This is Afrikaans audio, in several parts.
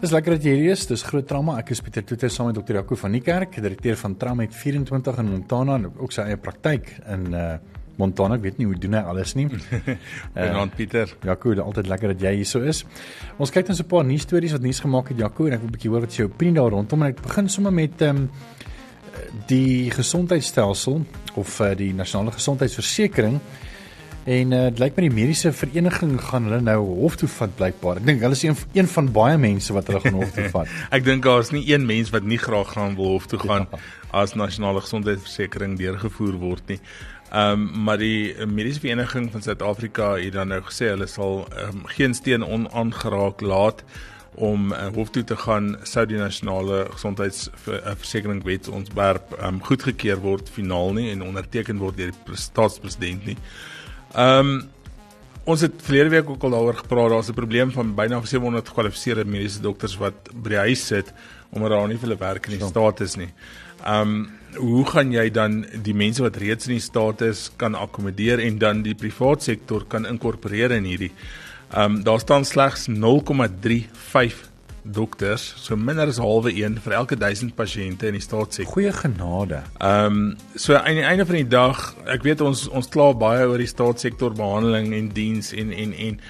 Dis lekker dat jy hier is. Dis groot trauma. Ek is Pieter Toete saam met dokter Jaco van die Kerk, direkteur van Trauma met 24 in Montana en ook sy eie praktyk in uh Montana. Ek weet nie hoe doen hy alles nie. Goeienaand uh, Pieter. Jaco, altyd lekker dat jy hier so is. Ons kyk dan so 'n paar nuus stories wat nuus gemaak het Jaco en ek wil 'n bietjie hoor wat jy opinie daar rondom en ek begin sommer met ehm um, die gesondheidstelsel of uh, die nasionale gesondheidsversekering En uh, dit lyk my die mediese vereniging gaan hulle nou hof toe vat blykbaar. Ek dink hulle is een, een van baie mense wat hulle gaan hof toe vat. ek dink daar is nie een mens wat nie graag gaan wil hof toe gaan ja. as nasionale gesondheidsversekering deurgevoer word nie. Ehm um, maar die mediese vereniging van Suid-Afrika het dan nou gesê hulle sal um, geen steen onaangeraak laat om uh, hof toe te gaan sou die nasionale gesondheidsversekering wetsontwerp um, goedgekeur word finaal nie en onderteken word deur die staatspresident nie. Ehm um, ons het verlede week ook al daaroor gepraat. Daar's 'n probleem van byna 700 gekwalifiseerde mediese dokters wat by die huis sit omdat daar nie vir hulle werk in die staat is nie. Ehm um, hoe gaan jy dan die mense wat reeds in die staat is kan akkommodeer en dan die private sektor kan inkorporeer in hierdie? Ehm um, daar staan slegs 0,35 dokters, so minder as halwe een vir elke 1000 pasiënte in die staatssektor. Goeie genade. Ehm um, so aan die einde van die dag, ek weet ons ons kla baie oor die staatssektor behandeling en diens en en en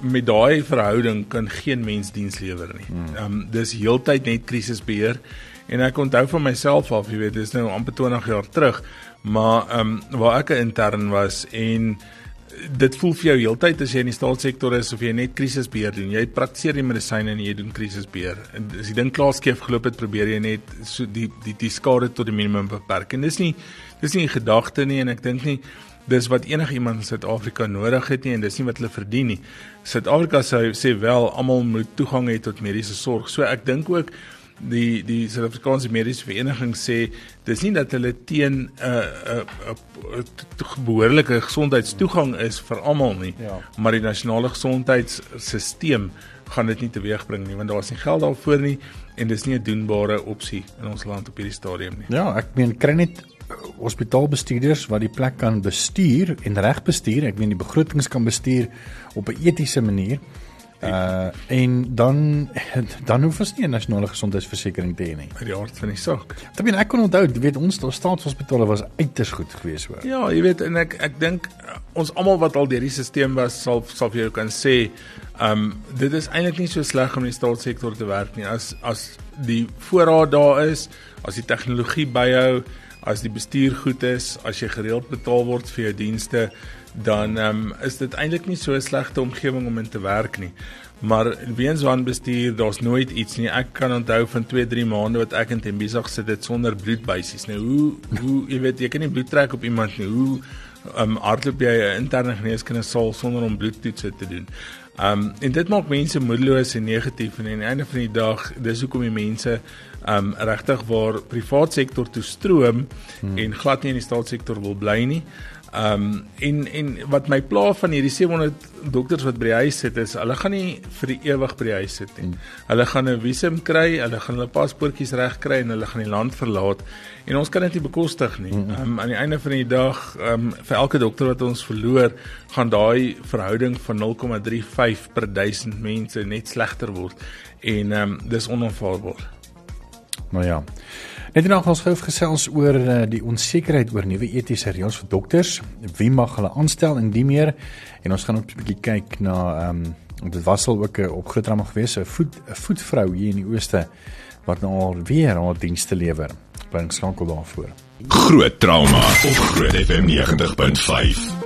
met daai verhouding kan geen mens diens lewer nie. Hmm. Ehm um, dis heeltyd net krisisbeheer en ek onthou van myself af, jy weet, dis nou amper 20 jaar terug, maar ehm um, waar ek 'n intern was en dit voel vir jou heeltyd as jy in die staatssektor is of jy net krisisbeheer doen. Jy praktiseer die medisyne en jy doen krisisbeheer. En as die ding klaar skeef geloop het, probeer jy net so die die die skade tot die minimum beperk. En dis nie dis nie 'n gedagte nie en ek dink nie dis wat enigiemand in Suid-Afrika nodig het nie en dis nie wat hulle verdien nie. Suid-Afrika sê wel almal moet toegang hê tot mediese sorg. So ek dink ook die die Suid-Afrikaanse Mediese Vereniging sê dis nie dat hulle teen 'n uh, 'n uh, 'n uh, behoorlike gesondheidstoegang is vir almal nie, ja. maar die nasionale gesondheidstelsel gaan dit nie teweegbring nie want daar is nie geld daarvoor nie en dis nie 'n doenbare opsie in ons land op hierdie stadium nie. Ja, ek meen kry net hospitaalbestuurders wat die plek kan bestuur en reg bestuur, ek meen die begrotings kan bestuur op 'n etiese manier. Uh en dan dan hoef ons nie 'n nasionale gesondheidsversekering te hê nie. By die aard van die saak. Ek bedoel ek kon onthou, jy weet ons staatshospitale was uiters goed geweest hoor. Ja, jy weet en ek ek dink ons almal wat al deur die stelsel was sal sal vir jou kan sê, um dit is eintlik nie so sleg om in die staatssektor te werk nie as as die voorraad daar is, as die tegnologie byhou, as die bestuur goed is, as jy gereeld betaal word vir jou dienste dan um, is dit eintlik nie so 'n slegte omgewing om in te werk nie. Maar weens wanbestuur, daar's nooit iets nie. Ek kan onthou van 2, 3 maande wat ek in Tembisa gesit het sonder bloedbuisies. Nou hoe hoe jy weet jy kan nie bloed trek op iemand nie. Hoe um hardloop jy 'n interne geneeskunde saal sonder om bloedtoetse te doen? Um en dit maak mense moedeloos en negatief en aan die einde van die dag, dis hoekom die mense um regtig waar privaat sektor toe stroom hmm. en glad nie in die staatssektor wil bly nie. Ehm um, en en wat my pla van hierdie 700 dokters wat by die huis sit is, hulle gaan nie vir die ewig by die huis sit nie. Hulle gaan 'n visum kry, hulle gaan hulle paspoortjies reg kry en hulle gaan die land verlaat en ons kan dit nie bekostig nie. Ehm um, aan die einde van die dag, ehm um, vir elke dokter wat ons verloor, gaan daai verhouding van 0,35 per 1000 mense net slegter word en ehm um, dis onaanvaarbaar. Nou ja. Net nou ons gou gesels oor uh, die onsekerheid oor nuwe etiese reëls vir dokters. Wie mag hulle aanstel en die meer? En ons gaan ook 'n bietjie kyk na ehm um, dit was al ook 'n uh, opgedrama gewees, 'n voet 'n voetvrou hier in die ooste wat nou al weer haar dienste lewer. Bring skakel daarvoor. Groot trauma op Groot FM 90.5.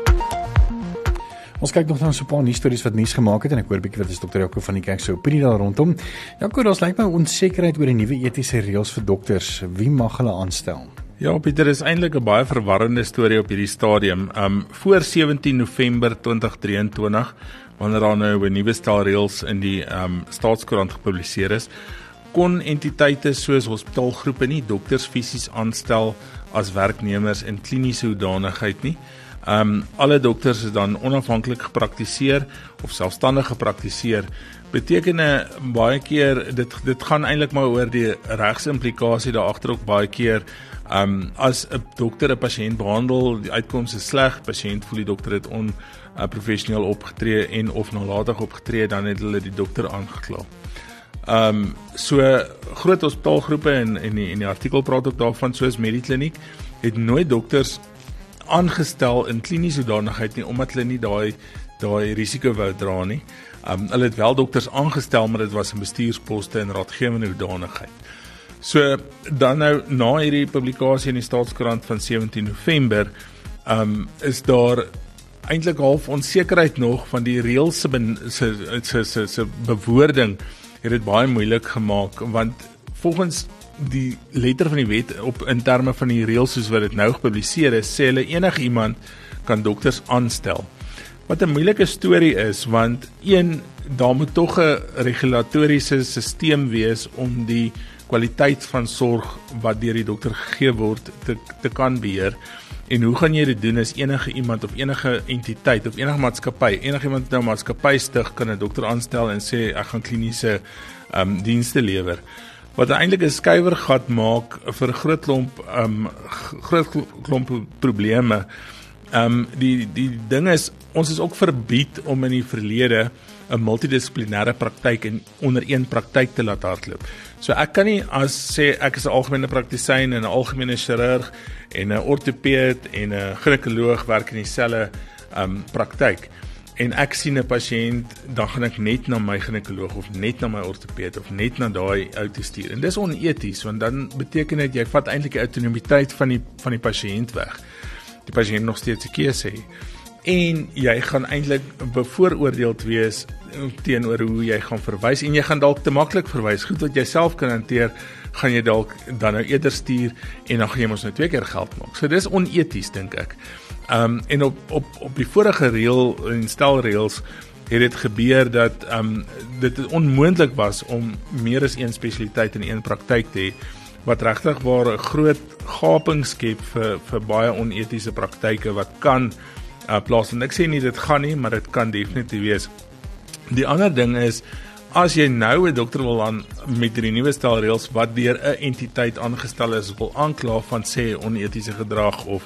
Ons kyk nog dan so 'n paar nuus stories wat nuus gemaak het en ek hoor 'n bietjie wat is dokter Jaco van die kerk se opinie daar rondom. Jaco, daar's lyk my onsekerheid oor die nuwe etiese reëls vir dokters. Wie mag hulle aanstel? Ja, Pieter, is eintlik 'n baie verwarrende storie op hierdie stadium. Um voor 17 November 2023, wanneer daar nou 'n nuwe stel reëls in die um staatskoerant gepubliseer is, kon entiteite soos hospitaalgroepe nie dokters fisies aanstel as werknemers in kliniese hoedanigheid nie. Ehm um, alle dokters is dan onafhanklik gepraktiseer of selfstandig gepraktiseer. Beteken baie keer dit dit gaan eintlik maar oor die regsimplikasie daar agter ook baie keer ehm um, as 'n dokter 'n pasiënt behandel, die uitkoms is sleg, pasiënt voel die dokter het on uh, professioneel opgetree en of nalatig opgetree dan het hulle die dokter aangekla. Ehm um, so groot hospitaalgroepe en en die, die artikel praat ook daarvan soos Medikliniek het nooit dokters aangestel in kliniese hoedanigheid nie omdat hulle nie daai daai risiko wou dra nie. Um hulle het wel dokters aangestel maar dit was in bestuursposte en raadgewende hoedanigheid. So dan nou na hierdie publikasie in die Staatskoerant van 17 November um is daar eintlik half onsekerheid nog van die reëls se se se se bewoording het dit baie moeilik gemaak want volgens die letter van die wet op in terme van die reëls soos wat dit nou gepubliseer is, sê hulle enige iemand kan dokters aanstel. Wat 'n moeilike storie is want een daar moet tog 'n regulatoriese stelsel wees om die kwaliteit van sorg wat deur die dokter gegee word te te kan beheer. En hoe gaan jy dit doen as enige iemand of enige entiteit of enige maatskappy, enige iemand nou maatskappy stig kan 'n dokter aanstel en sê ek gaan kliniese ehm um, dienste lewer? Wat eintlik 'n skuiwergat maak vir 'n groot klomp um groot klomp probleme. Um die die ding is ons is ook verbied om in die verlede 'n multidissiplinêre praktyk in onder een praktyk te laat hardloop. So ek kan nie as sê ek is 'n algemene praktisyn en 'n algemene chirurg en 'n ortopeed en 'n ginekoloog werk in dieselfde um praktyk en ek sien 'n pasiënt, dan gaan ek net na my ginekoloog of net na my ortoped of net na daai ou te stuur. En dis oneties want dan beteken dit jy vat eintlik die autonomiteit van die van die pasiënt weg. Die pasiënt nog steeds 'n keuse hê. En jy gaan eintlik bevooroordeeld wees teenoor hoe jy gaan verwys en jy gaan dalk te maklik verwys. Goed wat jy self kan hanteer, gaan jy dalk dan nou eerder stuur en dan gaan jy mos nou twee keer geld maak. So dis oneties dink ek. Ehm um, en op op op die vorige reël en stelreëls het dit gebeur dat ehm um, dit onmoontlik was om meer as een spesialiteit in een praktyk te hê wat regtig waar 'n groot gaping skep vir vir baie onetiese praktyke wat kan uh, plaasvind. Ek sê nie dit gaan nie, maar dit kan definitief wees. Die ander ding is as jy nou 'n dokter wil aan met die nuwe stelreëls wat deur 'n entiteit aangestel is wil aankla van sê onetiese gedrag of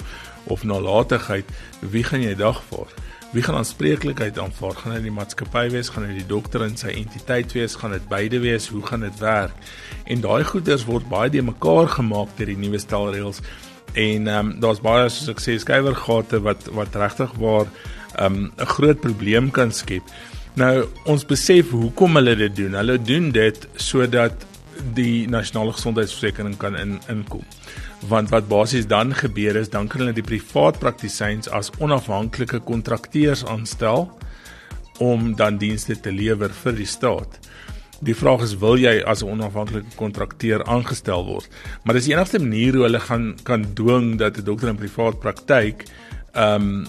of nalatigheid, wie gaan jy dagvaar? Wie gaan aanspreeklikheid aanvaar? Gaan dit die maatskappy wees, gaan dit die dokter en sy entiteit wees, gaan dit beide wees? Hoe gaan dit werk? En daai goeders word baie de mekaar gemaak deur die nuwe stelreëls. En ehm um, daar's baie soos ek sê skuiwergate wat wat regtig waar ehm um, 'n groot probleem kan skep. Nou ons besef hoekom hulle dit doen. Hulle doen dit sodat die nasionale gesondheidsversekering kan in inkom want wat basies dan gebeur is dan kan hulle die privaat praktisyns as onafhanklike kontrakteurs aanstel om dan dienste te lewer vir die staat. Die vraag is wil jy as 'n onafhanklike kontrakteur aangestel word? Maar dis die enigste manier hoe hulle gaan kan dwing dat 'n dokter in privaat praktyk ehm um,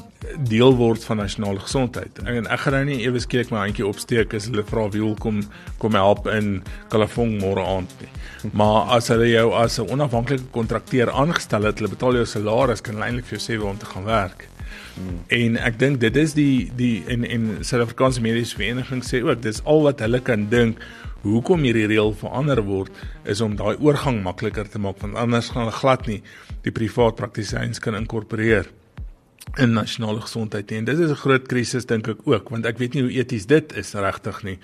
deel word van nasionale gesondheid. En ek gaan nou nie ewe skielik my handjie opsteek as hulle vra wie wil kom kom help in Kalafong môre aand nie. Maar as hulle jou as 'n onafhanklike kontrakteur aangestel het, hulle betaal jou salaris, kan hulle eintlik vir jou sê waar om te gaan werk. Hmm. En ek dink dit is die die in in Suid-Afrikaanse Mediese Vereniging sê ook dis al wat hulle kan dink hoekom hierdie reël verander word is om daai oorgang makliker te maak want anders gaan hulle glad nie die privaat praktisyns kan inkorporeer in nasionale gesondheid en dit is 'n groot krisis dink ek ook want ek weet nie hoe eties dit is regtig nie.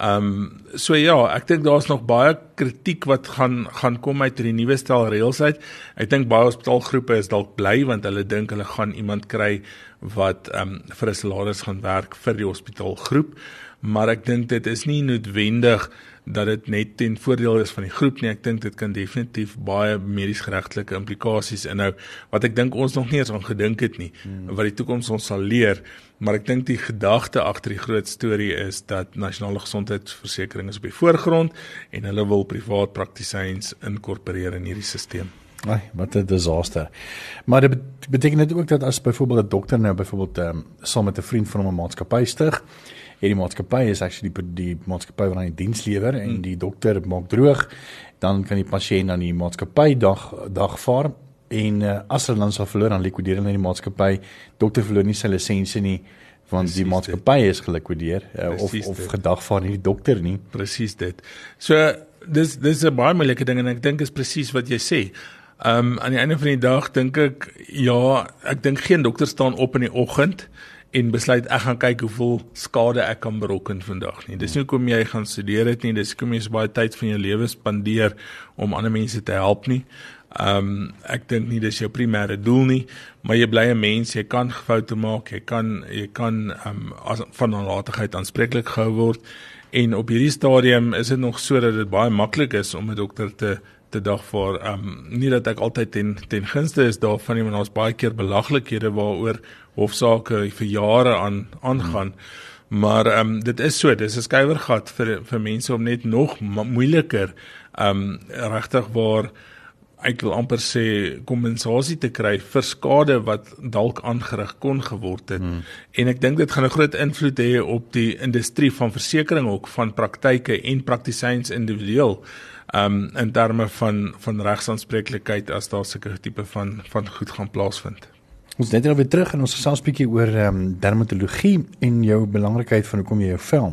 Ehm um, so ja, ek dink daar's nog baie kritiek wat gaan gaan kom uit hierdie nuwe stel reëls uit. Ek dink baie hospitaalgroepe is dalk bly want hulle dink hulle gaan iemand kry wat ehm um, vir 'n salaris gaan werk vir die hospitaalgroep, maar ek dink dit is nie noodwendig dat dit net ten voordeel is van die groep nie. Ek dink dit kan definitief baie medies geregtelike implikasies inhou wat ek dink ons nog nie eens aan gedink het nie hmm. wat die toekoms ons sal leer. Maar ek dink die gedagte agter die groot storie is dat nasionale gesondheidsversekering is op die voorgrond en hulle wil privaat praktisyns inkorporeer in hierdie stelsel. Ai, wat 'n disaster. Maar dit beteken dit ook dat as byvoorbeeld 'n dokter nou byvoorbeeld ehm um, saam met 'n vriend van hom 'n maatskappy stig hierdie maatskappy is actually die, die maatskappy wat aan die diens lewer en die dokter maak droog, dan kan die pasiënt aan die maatskappy dag dag vaar en uh, as hulle dan sal verloor dan likwideer hulle die maatskappy. Dokter verloor nie sy lisensie nie want Precies die maatskappy is gelikwideer uh, of of gedagvaar nie die dokter nie. Presies dit. So dis dis 'n baie moeilike ding en ek dink is presies wat jy sê. Ehm um, aan die einde van die dag dink ek ja, ek dink geen dokter staan op in die oggend en besluit ek gaan kyk hoeveel skade ek kan berokken vandag nie. Dis nie hoekom jy gaan studeer het nie, dis hoekom jy so baie tyd van jou lewe spandeer om ander mense te help nie. Ehm um, ek dink nie dis jou primêre doel nie, maar jy bly 'n mens, jy kan foute maak, jy kan jy kan ehm um, van nalatigheid aanspreeklik gehou word en op hierdie stadium is dit nog so dat dit baie maklik is om 'n dokter te te dag vir ehm um, nie dat ek altyd ten ten gunste is daarvan nie, maar daar's baie keer belaglikhede waaroor hofsaake vir jare aan aangaan. Hmm. Maar ehm um, dit is so, dis 'n skuiwergat vir vir mense om net nog moeiliker ehm um, regtig waar ek wil amper sê kompensasie te kry vir skade wat dalk aangerig kon geword het. Hmm. En ek dink dit gaan 'n groot invloed hê op die industrie van versekerings ook van praktyke en praktisyns individueel um in terme van van regsanspreeklikheid as daar sulke tipe van van goed gaan plaasvind. Ons net nou weer terug en ons gesels bietjie oor um dermatologie en jou belangrikheid van hoekom jy jou vel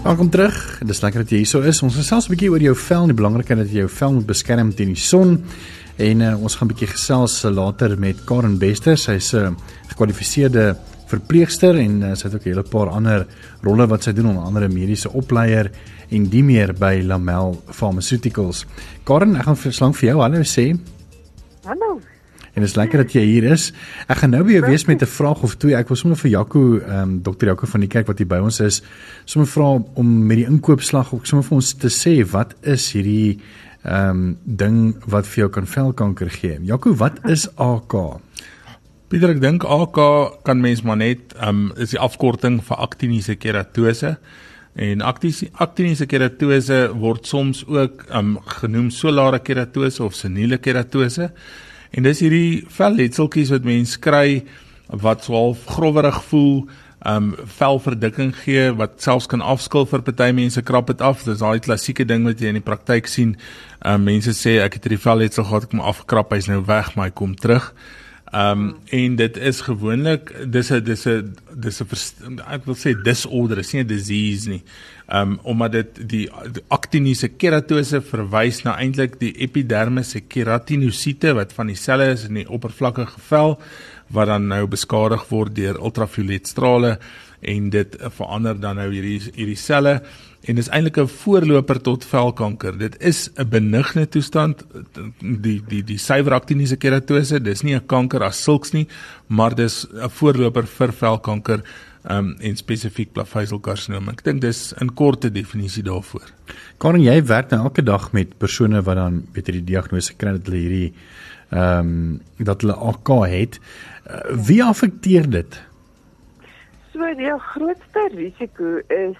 Welkom terug. Dit is lekker dat jy hier so is. Ons gesels 'n bietjie oor jou vel en die belangrikheid dat jy jou vel moet beskerm teen die son. En uh, ons gaan 'n bietjie gesels uh, later met Karen Bester. Sy's 'n uh, gekwalifiseerde verpleegster en uh, sy het ook 'n hele paar ander rolle wat sy doen onder andere mediese opleier en die meer by Lamel Pharmaceuticals. Karen, ek gaan verslang vir jou hallo sê. Hallo. En dit is lekker dat jy hier is. Ek gaan nou weer wees met 'n vraag of twee. Ek wil sommer vir Jaco, ehm um, dokter Jaco van die kerk wat hier by ons is, sommer vra om met die inkoopslag ook sommer vir ons te sê wat is hierdie ehm um, ding wat vir jou kan velkanker gee. Jaco, wat is AK? Pieter, ek dink AK kan mens maar net ehm um, is die afkorting vir aktiniese keratose. En aktiniese keratose word soms ook um, genoem solare keratose of seniele keratose. En dis hierdie velletseltjies wat mense kry wat so half growwerig voel, um velverdikking gee wat selfs kan afskil vir party mense krap dit af. Dis daai klassieke ding wat jy in die praktyk sien. Um mense sê ek het hierdie velletsel gehad, ek moet afkrap, hy's nou weg, maar hy kom terug. Um, en dit is gewoonlik dis 'n dis 'n dis 'n ek wil sê disorder, is nie 'n disease nie. Um, omdat dit die, aktiniese keratose verwys na eintlik die epidermisse keratinosiete wat van die selle is in die oppervlakkige vel wat dan nou beskadig word deur ultraviolet strale en dit verander dan nou hierdie hierdie selle en dis eintlik 'n voorloper tot velkanker. Dit is 'n benigne toestand. Die die die suiwer aktiniese keratose, dis nie 'n kanker as sulks nie, maar dis 'n voorloper vir velkanker um, en spesifiek plaveisselkarsinoom. Ek dink dis 'n korte definisie daarvoor. Kan jy werk nou elke dag met persone wat dan weet jy die diagnose kry dat hulle hierdie ehm um, dat hulle AK het. Uh, wie affekteer dit? So die grootste risiko is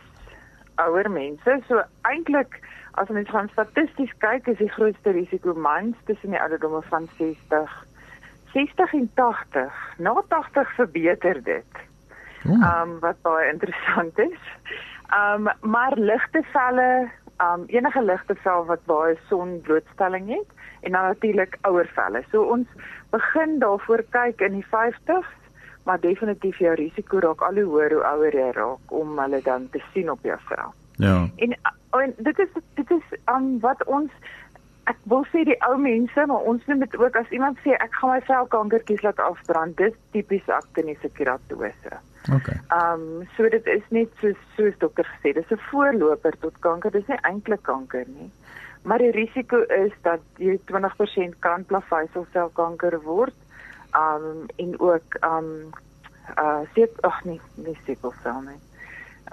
ouer mense. So eintlik as ons van statisties kyk, is die grootste risiko mans tussen die ouderdomme van 60 60 en 80. Na 80 verbeter dit. Ehm um, wat baie interessant is. Ehm um, maar ligte velle, ehm um, enige ligte vel wat baie sonblootstelling het en dan natuurlik ouer velle. So ons begin daarvoor kyk in die 50s maar definitief jou risiko raak al hoe hoër hoe ouer jy raak om hulle dan te sien op jou vel. Ja. En, en dit is dit is um, wat ons ek wil sê die ou mense, maar ons noem dit ook as iemand sê ek gaan my vel kankertjies laat afbrand, dis tipies aktiniese keratose. Okay. Ehm um, so dit is net so soos dokter gesê, dis 'n voorloper tot kanker, dis nie eintlik kanker nie. Maar die risiko is dat jy 20% kan plaveisselselkanker word um en ook um uh sit ag nee, nie sikelsel nie.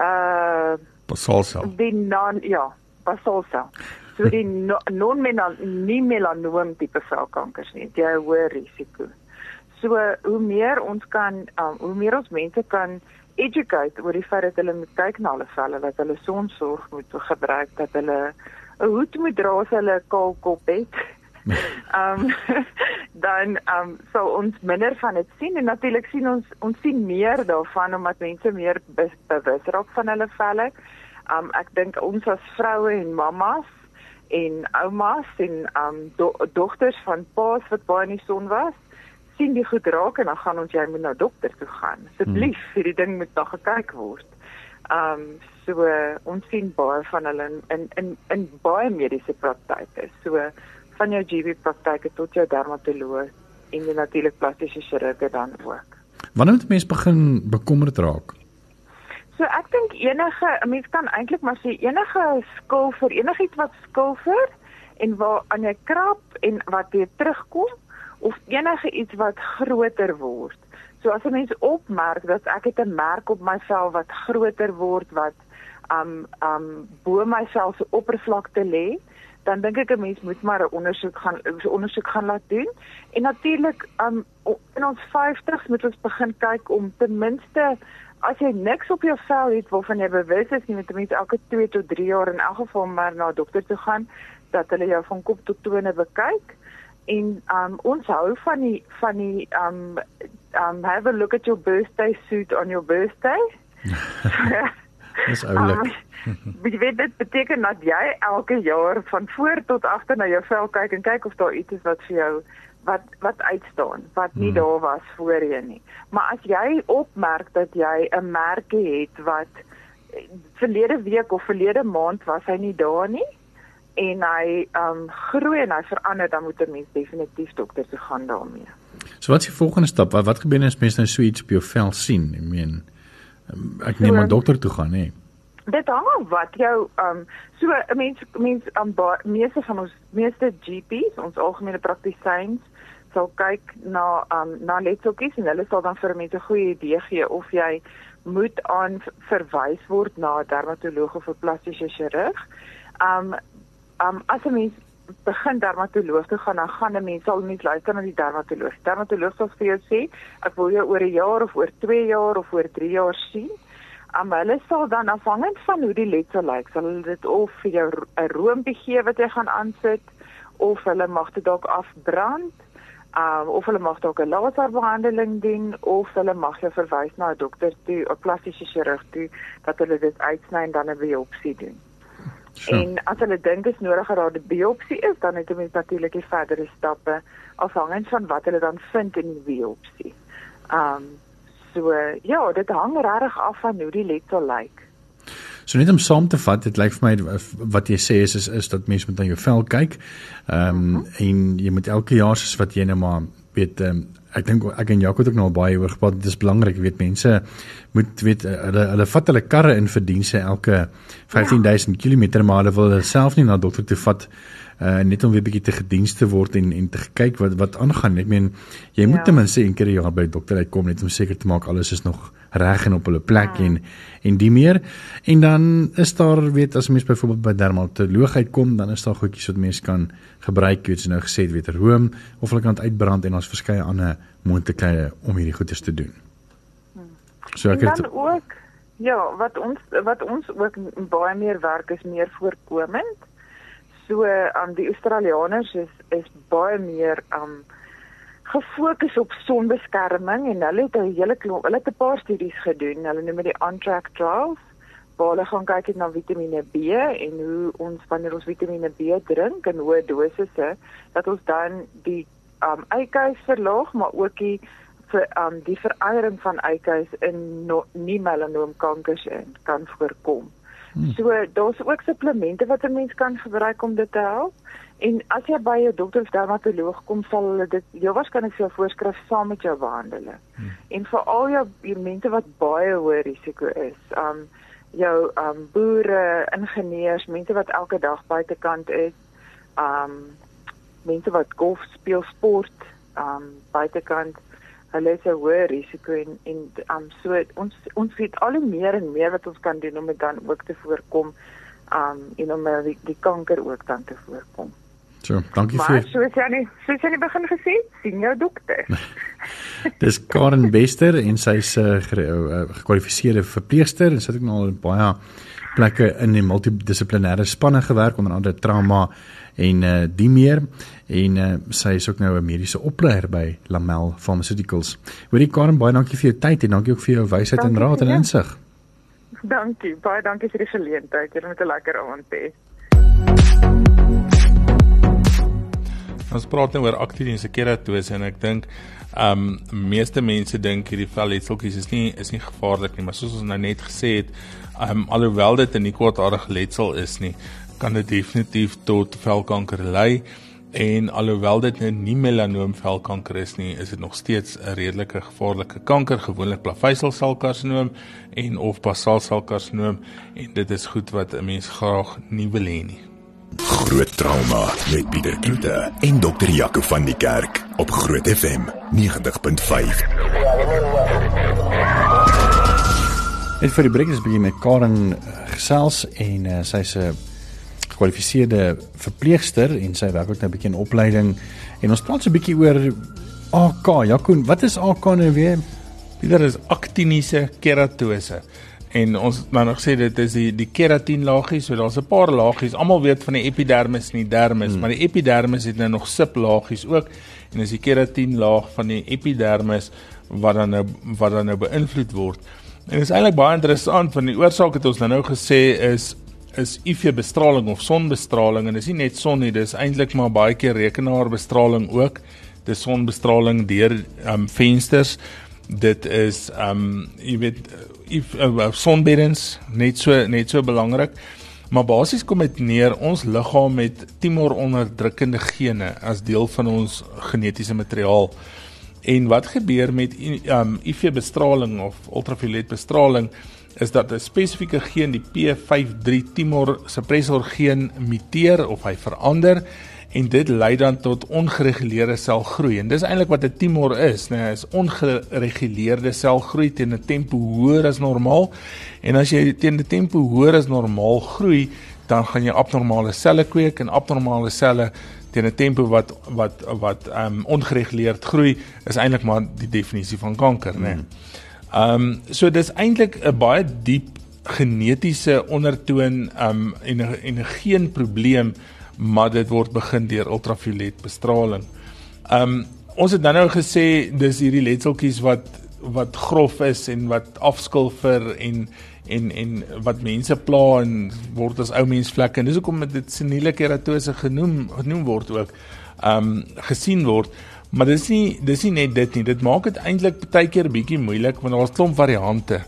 Uh basalsel. Die non ja, basalsel. So die no- non-melanoom tipe velkankers nie, jy 'n hoë risiko. So hoe meer ons kan um, hoe meer ons mense kan educate oor die feit dat hulle moet kyk na hulle velle, dat hulle sonsorg moet gebruik, dat hulle 'n hoed moet dra as hulle 'n kaal kop het. Ehm um, dan ehm um, sou ons minder van dit sien en natuurlik sien ons ons sien meer daarvan omdat mense meer be bewus raak van hulle velle. Um, ek dink ons as vroue en mammas en oumas en um, do dogters van paas wat baie in die son was, sien die goed raak en dan gaan ons jy moet na dokter toe gaan. Asseblief, hmm. hierdie ding moet nog gekyk word. Um, so ons sien baie van hulle in in in, in baie mediese praktyke. So van jou GP praktyke tot jou dermatoloog en jy natuurlik plastiese chirurge dan ook. Wanneer moet mens begin bekommerd raak? So ek dink enige mens kan eintlik maar sê enige skil vir enigiets wat skil vir en waar aan jy krap en wat weer terugkom of enige iets wat groter word. So as 'n mens opmerk dat ek het 'n merk op my vel wat groter word wat um um bo my vel se oppervlakte lê, dan dink ek 'n mens moet maar 'n ondersoek gaan 'n ondersoek gaan laat doen. En natuurlik um in ons 50s moet ons begin kyk om ten minste as jy niks op jou vel het waarvan jy bewus is nie met mense elke 2 tot 3 jaar in elk geval maar na 'n dokter toe gaan dat hulle jou van kop tot tone bekyk. En um ons hou van die van die um um have a look at your birthday suit on your birthday. Dis oulik. Um, Wie weet dit beteken dat jy elke jaar van voor tot agter na jou vel kyk en kyk of daar iets is wat vir jou wat wat uitstaan, wat nie hmm. daar was voorheen nie. Maar as jy opmerk dat jy 'n merkie het wat verlede week of verlede maand was hy nie daar nie en hy um groei en hy verander dan moet 'n mens definitief dokter toe gaan daarmee. So wat is die volgende stap? Wat wat gebeur as mense nou so iets op jou vel sien? Ek meen ek neem so, 'n dokter toe gaan, nee dit hang af wat jou um so 'n mens mens um, meeste van ons meeste GP's, ons algemene praktisyns sal kyk na um na letseltjies en hulle sal dan vir mense 'n goeie idee gee of jy moet aan verwys word na 'n dermatoloog of 'n plastiese chirurg. Um um as 'n mens begin dermatoloog toe gaan, dan gaan 'n mens sal nie luister na die dermatoloog. Dermatoloog sal vir jou sê, ek wil jou oor 'n jaar of oor 2 jaar of oor 3 jaar sien. Um, hulle sal dan afhangend van hoe die letsel lyk, sal hulle dit of vir jou 'n roompie gee wat jy gaan aansit of hulle mag dit dalk afbrand. Um of hulle mag dalk 'n laserbehandeling doen of hulle mag jou verwys na 'n dokter toe, 'n plastiese chirurg toe dat hulle dit uitsny en dan 'n biopsie doen. Sure. En as hulle dink dit is nodig dat 'n biopsie is, dan het hulle natuurlik die verdere stappe afhangend van wat hulle dan vind in die biopsie. Um So ja, dit hang regtig af van hoe die letsel lyk. So net om saam te vat, dit lyk vir my wat jy sê is is, is dat mense moet na jou vel kyk. Ehm um, uh -huh. en jy moet elke jaar soos wat jy nou maar weet um, ek dink ek en Jaco het ook nou baie oor gepraat. Dit is belangrik, weet mense moet weet hulle hulle vat hulle karre in vir dienste elke 15000 ja. km maar hulle wil self nie na dokter toe vat uh net om weer bietjie te gediens te word en en te kyk wat wat aangaan. Ek meen jy moet ja. ten minste een keer 'n jaar by dokter uitkom net om seker te maak alles is nog reg en op hulle plek ja. en en die meer. En dan is daar weet as mens byvoorbeeld by dermatoloog uitkom, dan is daar goedjies wat mens kan gebruik, iets nou gesê het weet room of hulle kan dit uitbrand en ons verskeie ander moontlikhede om hierdie goeders te doen. So ek het ook ja, wat ons wat ons ook baie meer werk is meer voorkomend so aan um, die Australiërs is is baie meer um gefokus op sonbeskerming en hulle het 'n hele klomp hulle het 'n paar studies gedoen. Hulle noem dit on-track trials. Waar hulle gaan kyk na Vitamiene B en hoe ons wanneer ons Vitamiene B drink in hoë dosisse dat ons dan die um eikhuis verlaag, maar ook die vir um die verandering van eikhuis in no, nie melanoomkankers kan voorkom. Hmm. So daar's ook supplemente wat 'n mens kan gebruik om dit te help. En as jy by 'n dokter of dermatoloog kom, sal hulle dit jou waarskynlik vir jou voorskrif saam met jou behandel. Hmm. En vir al jou mense wat baie hoë risiko is, um jou um boere, ingenieurs, mense wat elke dag buitekant is, um mense wat golf speel, sport, um buitekant hulle het 'n hoë risiko en en um, so ons ons weet al hoe meer en meer wat ons kan doen om dit dan ook te voorkom um en om uh, die, die kanker ook dan te voorkom. So, dankie maar, vir soos jy nie soos jy nie begin gesê, sien jou dokter. Dis Karen Bester en sy's 'n uh, gekwalifiseerde verpleegster en sy het ook nou al baie plekke in die multidissiplinêre spanne gewerk onder andere trauma en uh, die meer en uh, sy is ook nou 'n mediese opleier by Lamel Pharmaceuticals. Hoorie Karen, baie dankie vir jou tyd en dankie ook vir jou wysheid en raad en insig. Dankie, baie dankie vir die geleentheid. Jy moet 'n lekker aand hê. Ons praat nou oor aktiniese keratose en ek dink ehm um, meeste mense dink hierdie velletseltjies is nie is nie gevaarlik nie, maar soos ons nou net gesê het, ehm um, alhoewel dit 'n nie kwaadaardige letsel is nie, kan dit definitief tot velkanker lei en alhoewel dit nou nie melanoom velkanker is nie, is dit nog steeds 'n redelike gevaarlike kanker, gewoonlik plaveiselsel-karsinoom en of basalsel-karsinoom en dit is goed wat 'n mens graag nie wil hê nie. Groot trauma met Pieter Kloete en dokter Jaco van die Kerk op Groot FM 90.5. Net vir die breek is begin met Karen gesels en uh, sy's 'n gekwalifiseerde verpleegster en sy werk ook nou 'n bietjie in opleiding en ons praat so 'n bietjie oor AK. Jakoen, wat is AK nou weer? Dit is aktiniese keratose. En ons nou nog sê dit is die die keratin laagies, so daar's 'n paar laagies. Almal weet van die epidermis en die dermis, hmm. maar die epidermis het nou nog sublaagies ook en is die keratin laag van die epidermis wat dan nou wat dan nou beïnvloed word. En dit is eintlik baie interessant want die oorsaak het ons nou nou gesê is is UV-bestraling of sonbestraling en dis nie net son nie, dis eintlik maar baie keer rekenaarbestraling ook. Dis sonbestraling deur um vensters. Dit is um jy weet if uh, sonbeddens net so net so belangrik. Maar basies kom dit neer ons liggaam met tumor onderdrukkende gene as deel van ons genetiese materiaal. En wat gebeur met um UV-bestraling of ultraviolet bestraling? Is dat 'n spesifieke geen die P53 tumor suppressor geen muteer of hy verander en dit lei dan tot ongereguleerde selgroei. En dis eintlik wat 'n tumor is, né? Is ongereguleerde selgroei teen 'n tempo hoër as normaal. En as jy teen 'n tempo hoër as normaal groei, dan gaan jy abnormale selle kweek en abnormale selle teen 'n tempo wat wat wat ehm um, ongereguleerd groei is eintlik maar die definisie van kanker, né? Hmm. Ehm um, so dis eintlik 'n baie diep genetiese ondertoon um en en geen probleem maar dit word begin deur ultraviolet bestraling. Um ons het dan nou gesê dis hierdie letseltjies wat wat grof is en wat afskilfer en en en wat mense pla en word as ou mens vlekke en dis hoekom dit seniele keratose genoem genoem word ook um gesien word. Maar dis nie dis nie net dit nie. Dit maak dit eintlik baie keer bietjie moeilik want daar's klomp variante.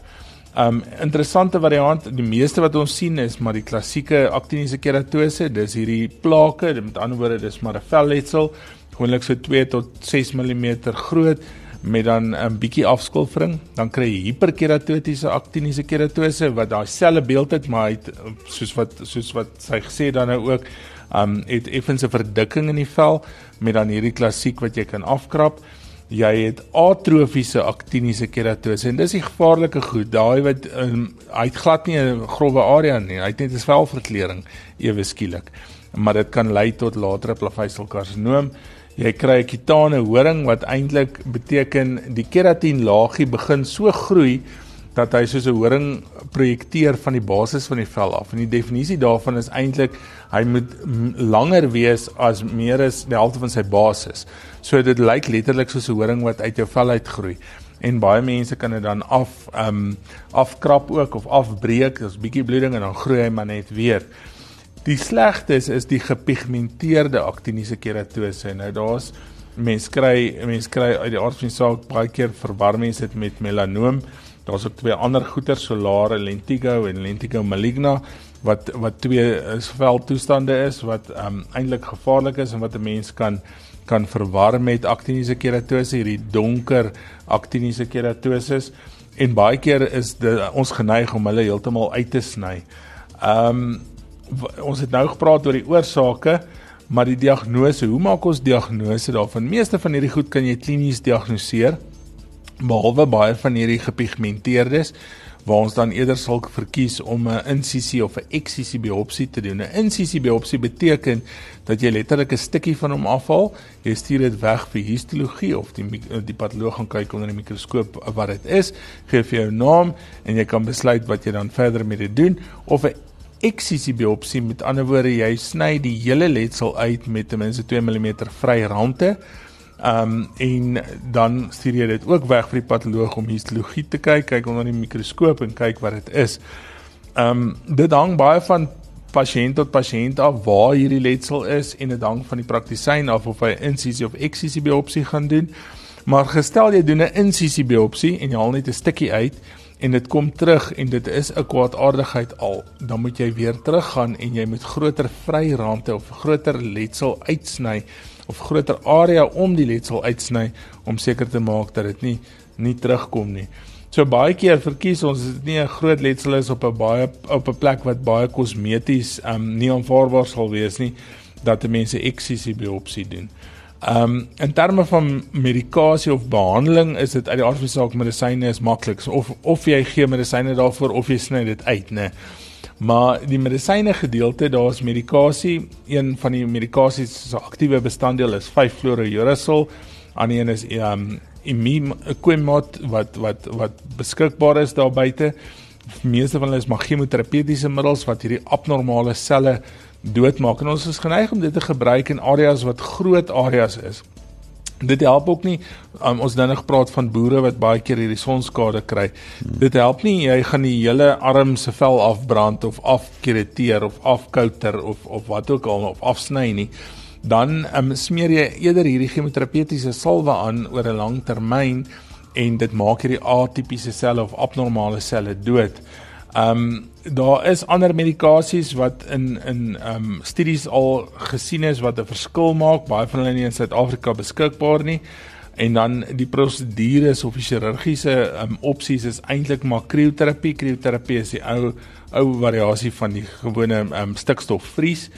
Um interessante variant, die meeste wat ons sien is maar die klassieke aktiniese keratose, dis hierdie plake, met ander woorde dis maar 'n velletsel, gewoonlik so 2 tot 6 mm groot met dan 'n um, bietjie afskulfering, dan kry jy hiperkeratotiese aktiniese keratose wat daai selle beeld het, maar hy het soos wat soos wat sy gesê dan nou ook um het effens 'n verdikking in die vel met dan hierdie klassiek wat jy kan afkrap. Jy het atrofiese aktiniese keratose en dis die gevaarlike goed. Daai wat um, hy het glad nie 'n grouwe area nie. Hy het net 'n velverkleuring ewe skielik. Maar dit kan lei tot latere plaveisselkarsinoom. Jy kry 'n kitane horing wat eintlik beteken die keratin laagie begin so groei dat hy soos 'n horing projekteer van die basis van die vel af. En die definisie daarvan is eintlik hy moet langer wees as meer as die helfte van sy basis. So dit lyk letterlik soos 'n horing wat uit jou vel uitgroei. En baie mense kan dit dan af ehm um, afkrap ook of afbreek, daar's bietjie bloeding en dan groei hy maar net weer. Die slegste is is die gepigmenteerde aktiniese keratose. Nou daar's mense kry mense kry uit die aard van die saak baie keer verwar mense dit met melanoom. Daar's ook twee ander goeie solare lentigo en lentigo maligna wat wat twee veldtoestande is wat um eintlik gevaarlik is en wat 'n mens kan kan verwar met aktiniese keratose, hierdie donker aktiniese keratose en baie keer is dit ons geneig om hulle heeltemal uit te sny. Um ons het nou gepraat oor die oorsake, maar die diagnose, hoe maak ons diagnose daarvan? Meeste van hierdie goed kan jy klinies diagnoseer behalwe baie van hierdie gepigmenteerdes waar ons dan eerder sal verkies om 'n insisie of 'n eksisie biopsie te doen. 'n Insisie biopsie beteken dat jy letterlik 'n stukkie van hom afhaal, jy stuur dit weg vir histologie of die die patoloog gaan kyk onder die mikroskoop wat dit is, gee vir jou naam en jy kan besluit wat jy dan verder met dit doen of 'n eksisie biopsie met ander woorde jy sny die hele letsel uit met ten minste 2 mm vry rande Ehm um, en dan stuur jy dit ook weg vir die patoloog om histologie te kyk, kyk onder die mikroskoop en kyk wat dit is. Ehm um, dit hang baie van pasiënt tot pasiënt af waar hierdie letsel is en dit hang van die praktisyn af of hy insisie of eksisie biopsie gaan doen. Maar gestel jy doen 'n insisie biopsie en jy haal net 'n stukkie uit en dit kom terug en dit is 'n kwaadaardigheid al, dan moet jy weer teruggaan en jy moet groter vryrande of groter letsel uitsny of groter area om die letsel uitsny om seker te maak dat dit nie nie terugkom nie. So baie keer verkies ons dit nie 'n groot letsel is op 'n baie op 'n plek wat baie kosmeties um nie aanvaarbaar sal wees nie dat mense eksisie biopsie doen. Um in terme van medikasie of behandeling is dit uit die aard van die saak medisyne is maklik of of jy gee medisyne daarvoor of jy sny dit uit, né? Maar die medisyne gedeelte, daar's medikasie. Een van die medikasies se aktiewe bestanddeel is 5-fluorouracil. Ander een is um Imimquimod wat wat wat beskikbaar is daar buite. Meeste van hulle is maar chemoterapeutiese middels wat hierdie abnormale selle doodmaak. En ons is geneig om dit te gebruik in areas wat groot areas is. Dit help ook nie um, ons nou nog praat van boere wat baie keer hierdie sonskade kry. Hmm. Dit help nie jy gaan die hele arm se vel afbrand of afkereteer of afkouter of of wat ook al of afsny nie. Dan um, smeer jy eerder hierdie chemoterapeutiese salwe aan oor 'n lang termyn en dit maak hierdie atipiese selle of abnormale selle dood. Um daar is ander medikasies wat in in um studies al gesien is wat 'n verskil maak, baie van hulle nie in Suid-Afrika beskikbaar nie. En dan die prosedures of die chirurgiese um opsies is eintlik maar krioterapie. Krioterapie is die ou ou variasie van die gewone um stikstofvries.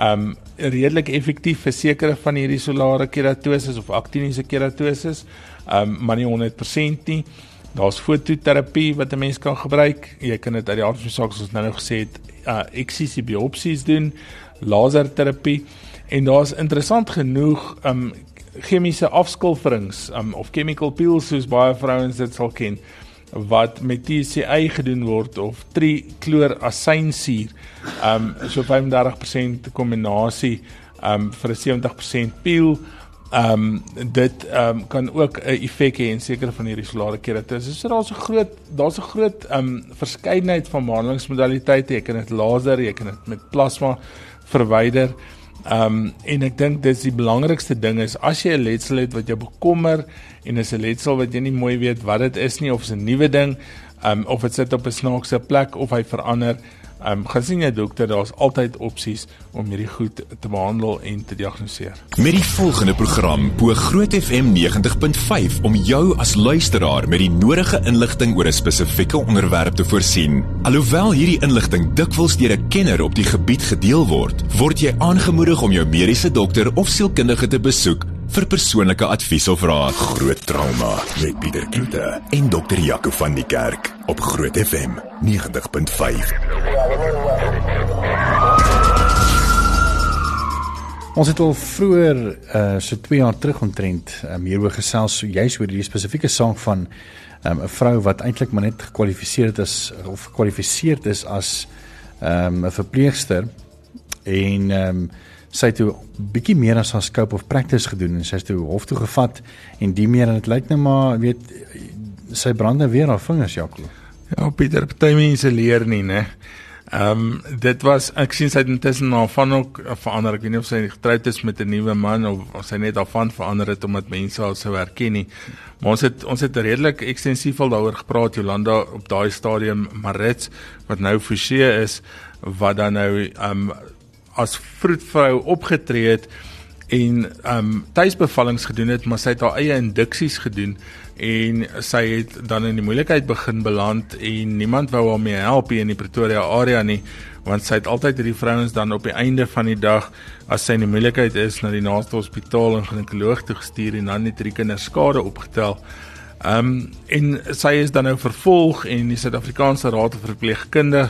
Um redelik effektief vir sekere van hierdie solare keratose of aktiniese keratose, um maar nie 100% nie. Daar's fototerapie wat 'n mens kan gebruik. Jy kan dit uit die aard van die saak soos nou nou gesê het, uh eksisie biopsies doen, laserterapie en daar's interessant genoeg um chemiese afskilferings um of chemical peels soos baie vrouens dit sal ken wat met TCA gedoen word of trichlorasynsuur um so 35% kombinasie um vir 'n 70% peel ehm um, dit ehm um, kan ook 'n effek hê in sekere van hierdie solare keratose. So daar's 'n groot daar's 'n groot ehm um, verskeidenheid van behandelingsmodaliteite. Jy kan dit laser, jy kan dit met plasma verwyder. Ehm um, en ek dink dis die belangrikste ding is as jy 'n letsel het wat jou bekommer en is 'n letsel wat jy nie mooi weet wat dit is nie of is 'n nuwe ding, ehm um, of dit sit op 'n snaakse plek of hy verander, Ehm um, gaan sien jy dokter, daar's altyd opsies om hierdie goed te behandel en te diagnoseer. Met die volgende program bo Groot FM 90.5 om jou as luisteraar met die nodige inligting oor 'n spesifieke onderwerp te voorsien. Alhoewel hierdie inligting dikwels deur 'n kenner op die gebied gedeel word, word jy aangemoedig om jou mediese dokter of sielkundige te besoek vir persoonlike advies of raad. Groot trauma met Pieter Kloete en dokter Jaco van die Kerk op Groot FM 90.5. Ons het al vroeër uh so 2 jaar terug ontrent um, hieroor gesels so juis oor hierdie spesifieke saak van ehm, 'n um, vrou wat eintlik maar net gekwalifiseer het as of gekwalifiseer is as ehm, 'n um, verpleegster en ehm um, sy het toe bietjie meer as haar scope of practice gedoen en sy het toe hof toe gevat en die meer en dit lyk nou maar weet sy brand nou weer haar vingers Jaco. Ja Pieter, party mense leer nie, né? Ehm um, dit was ek sien sy het intussen nou van ook verander. Ek weet nie of sy getroud is met 'n nuwe man of, of sy net daarvan verander het omdat mense haar sou herken nie. Maar ons het ons het redelik ekstensief al daaroor gepraat Jolanda op daai stadium Marits wat nou Forsie is wat dan nou ehm um, as vroedvrou opgetree het en um tuisbevallings gedoen het, maar sy het haar eie induksies gedoen en sy het dan in die moeilikheid begin beland en niemand wou haar mee help hier in die Pretoria area nie want sy het altyd hierdie vrouens dan op die einde van die dag as sy in die moeilikheid is na die naaste hospitaal en ginekoloog toe gestuur en dan net drie kinders skade opgetel. Ehm um, en sy is dan nou vervolg en die Suid-Afrikaanse Raad vir Verpleegkundige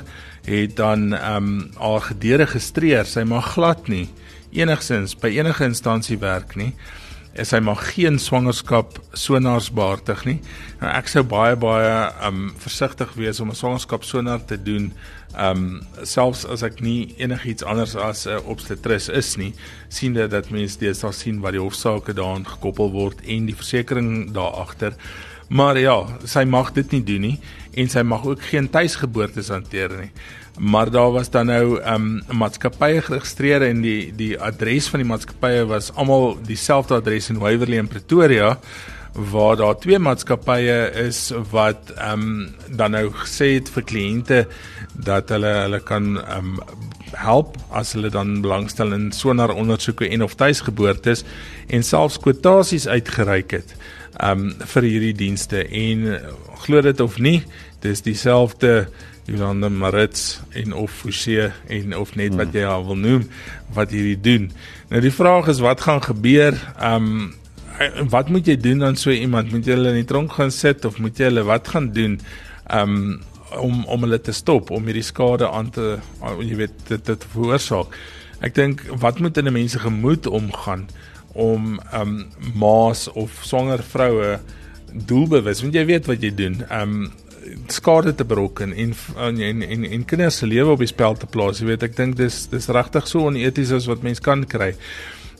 het dan ehm um, haar gederegistreer. Sy mag glad nie enigsins by enige instansie werk nie is hy mag geen swangerskap sonaars behartig nie. Nou ek sou baie baie um versigtig wees om 'n swangerskap sonaar te doen. Um selfs as ek nie enigiets anders as 'n uh, obstetris is nie, sien dit dat mense dit sal sien wat die hofsaake daaraan gekoppel word en die versekerings daar agter. Maar ja, sy mag dit nie doen nie en sy mag ook geen tuisgeboortes hanteer nie. Maar daar was dan nou 'n um, maatskappye geregistreer en die die adres van die maatskappye was almal dieselfde adres in Waverley en Pretoria waar daar twee maatskappye is wat ehm um, dan nou gesê het vir kliënte dat hulle hulle kan ehm um, help as hulle dan belangstel in sonar ondersoeke en of tuisgeboortes en selfs kwotasies uitgereik het. ehm um, vir hierdie dienste en glo dit of nie dis dieselfde Jolande Marits en of Forsie en of net wat jy al wil noem wat hierdie doen. Nou die vraag is wat gaan gebeur? Um wat moet jy doen dan so iemand? Moet jy hulle in die tronk gaan sit of moet jy hulle wat gaan doen? Um om om hulle te stop om hierdie skade aan te jy weet dit dit veroorsaak. Ek dink wat moet in 'n mens se gemoed omgaan om um maas of swanger vroue doelbewus want jy weet wat jy doen. Um skade te berokken en en en en kinders se lewe op die spel te plaas. Jy weet, ek dink dis dis regtig so oneties as wat mens kan kry.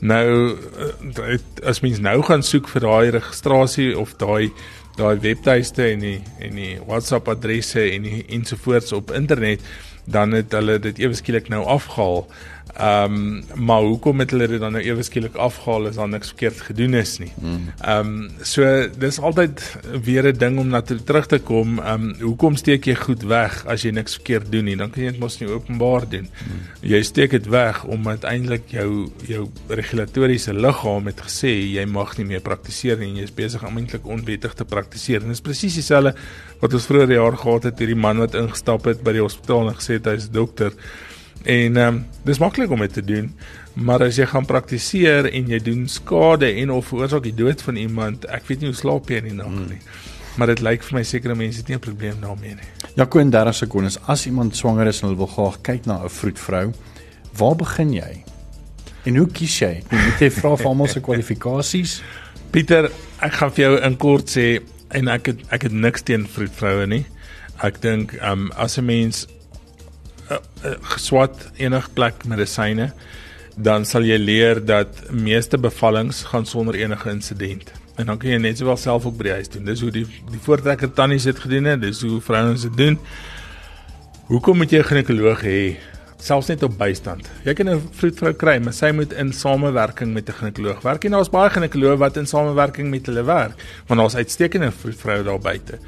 Nou eh, as mens nou gaan soek vir daai registrasie of daai daai webtuiste en die en die WhatsApp adresse en die ensovoorts op internet, dan het hulle dit ewe skielik nou afgehaal. Ehm um, maar hoekom het hulle dit dan nou ewe skielik afgehaal as daar niks verkeerd gedoen is nie. Hmm. Ehm um, so dis altyd weer 'n ding om na toe terug te kom. Ehm um, hoekom steek jy goed weg as jy niks verkeerd doen nie? Dan kan jy dit mos nie openbaar doen. Hmm. Jy steek dit weg omdat eintlik jou jou regulatoriese liggaam het gesê jy mag nie meer praktiseer nie en jy is besig om eintlik onwettig te praktiseer. En dis presies dieselfde wat ons vroeër jaar gehad het hierdie man wat ingestap het by die hospitaal en gesê het hy's dokter. En ehm um, dis maklik om dit te doen, maar as jy gaan praktiseer en jy doen skade en of veroorsaak die dood van iemand, ek weet nie hoe slaap jy in die nag hmm. nie. Maar dit lyk vir my sekere mense het nie 'n probleem daarmee nie. Jaco en 30 sekondes. As iemand swanger is en hulle wil graag kyk na 'n vroedvrou, waar begin jy? En hoe kies jy? Jy moet jy vra vir almal se kwalifikasies. Pieter, ek gaan vir jou in kort sê en ek het ek het niks teen vroedvroue nie. Ek dink ehm um, as 'n mens uh, uh, geswat enige plek medisyne, dan sal jy leer dat meeste bevallings gaan sonder enige insident. En dan kan jy net sowel self ook by die huis doen. Dis hoe die die voortrekker tannies dit gedoen het, dis hoe vrouens dit doen. Hoekom moet jy 'n ginekoloog hê? Selfs net op bystand. Jy kan 'n vroedvrou kry, maar sy moet in samewerking met 'n ginekoloog werk. En daar's baie ginekoloë wat in samewerking met hulle werk, want daar's uitstekende vroedvroue daar buite.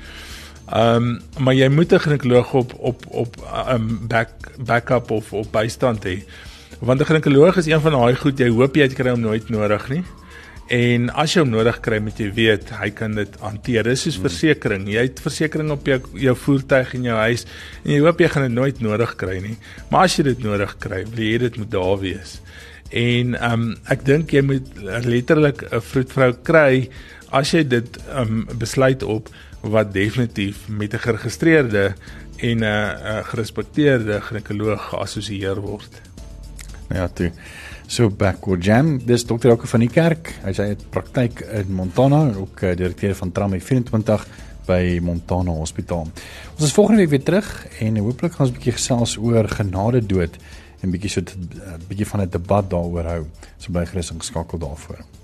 Ehm um, maar jy moet 'n ginekoloog op op op ehm um, back backup of op bystand hê. Want 'n ginekoloog is een van daai goed jy hoop jy het kry hom nooit nodig nie. En as jy hom nodig kry, moet jy weet hy kan dit hanteer. Dis soos hmm. versekerings. Jy het versekerings op jou jou voertuig en jou huis en jy hoop jy gaan dit nooit nodig kry nie. Maar as jy dit nodig kry, wil jy dit moet daar wees. En ehm um, ek dink jy moet letterlik 'n vroedvrou kry as jy dit ehm um, besluit op wat definitief met 'n geregistreerde en 'n 'n gerespekteerde ginekoloog geassosieer word. Ja, toe. So backward jam, dis dokter Okke van die kerk. Hy sê hy het praktyk in Montana, ook uh, direkteur van Tram 24 by Montana Hospitaal. Ons is volgende week weer terug en hooplik gaan ons 'n bietjie gesels oor genade dood en bietjie so 'n bietjie van 'n debat daaroor hou. So bly gerus ingeskakel daarvoor.